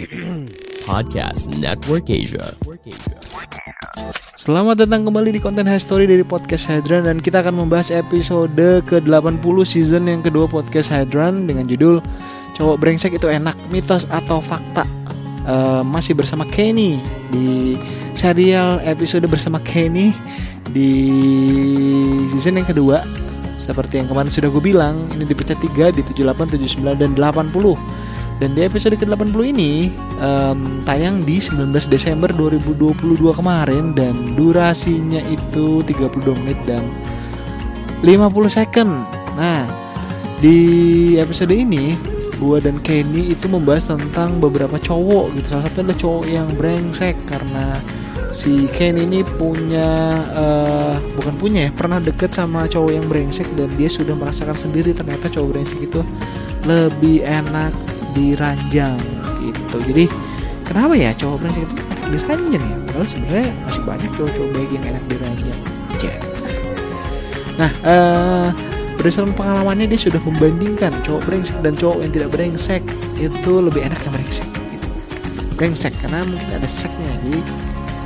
Podcast Network Asia. Selamat datang kembali di konten History dari Podcast Hydran dan kita akan membahas episode ke-80 season yang kedua Podcast Hydran dengan judul Cowok Brengsek itu enak, mitos atau fakta. Eh, masih bersama Kenny di serial episode bersama Kenny di season yang kedua. Seperti yang kemarin sudah gue bilang, ini dipecah 3 di 78, 79 dan 80. Dan di episode ke-80 ini em, tayang di 19 Desember 2022 kemarin dan durasinya itu 32 menit dan 50 second. Nah, di episode ini gua dan Kenny itu membahas tentang beberapa cowok gitu. Salah satu adalah cowok yang brengsek karena si Kenny ini punya eh, bukan punya ya, pernah deket sama cowok yang brengsek dan dia sudah merasakan sendiri ternyata cowok brengsek itu lebih enak diranjang gitu. Jadi kenapa ya cowok brengsek itu enak diranjang ya? Padahal sebenarnya masih banyak cowok-cowok baik yang enak diranjang. Cek. Nah, eh berdasarkan pengalamannya dia sudah membandingkan cowok brengsek dan cowok yang tidak brengsek itu lebih enak yang brengsek. Gitu. Brengsek karena mungkin ada seknya, jadi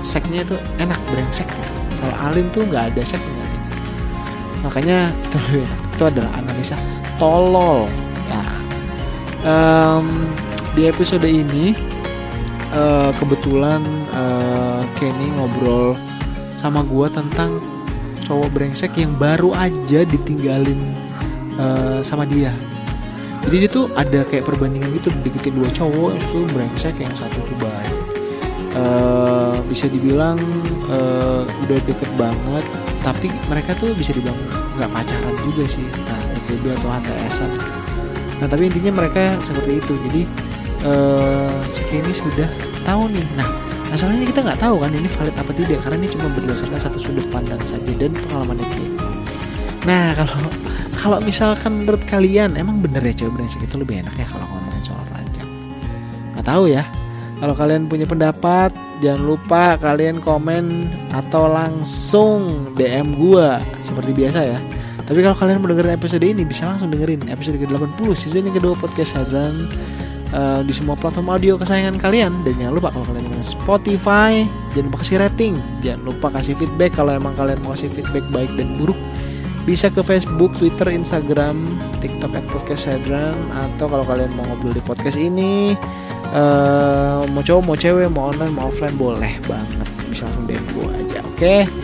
seknya itu enak brengsek gitu. Kalau alim tuh nggak ada seknya. Makanya itu. Itu adalah analisa tolol. Em, di episode ini eh, kebetulan eh, Kenny ngobrol sama gua tentang cowok brengsek yang baru aja ditinggalin eh, sama dia. Jadi dia tuh ada kayak perbandingan gitu deketin dua cowok itu brengsek yang satu tuh baik. Eh, bisa dibilang eh, udah deket banget, tapi mereka tuh bisa dibilang nggak pacaran juga sih, nah FWB atau HTSan. Nah tapi intinya mereka seperti itu. Jadi eh, si Kenny sudah tahu nih. Nah masalahnya kita nggak tahu kan ini valid apa tidak karena ini cuma berdasarkan satu sudut pandang saja dan pengalaman Kenny. Nah kalau kalau misalkan menurut kalian emang bener ya cewek brengsek itu lebih enak ya kalau ngomongin soal ranjang? Nggak tahu ya. Kalau kalian punya pendapat, jangan lupa kalian komen atau langsung DM gua seperti biasa ya. Tapi kalau kalian mau dengerin episode ini bisa langsung dengerin episode ke-80 season yang kedua podcast Hadran eh, di semua platform audio kesayangan kalian. Dan jangan lupa kalau kalian dengerin Spotify jangan lupa kasih rating, jangan lupa kasih feedback kalau emang kalian mau kasih feedback baik dan buruk. Bisa ke Facebook, Twitter, Instagram, TikTok at podcast Hadran atau kalau kalian mau ngobrol di podcast ini eh, mau cowok mau cewek mau online mau offline boleh banget. Bisa langsung DM gue aja oke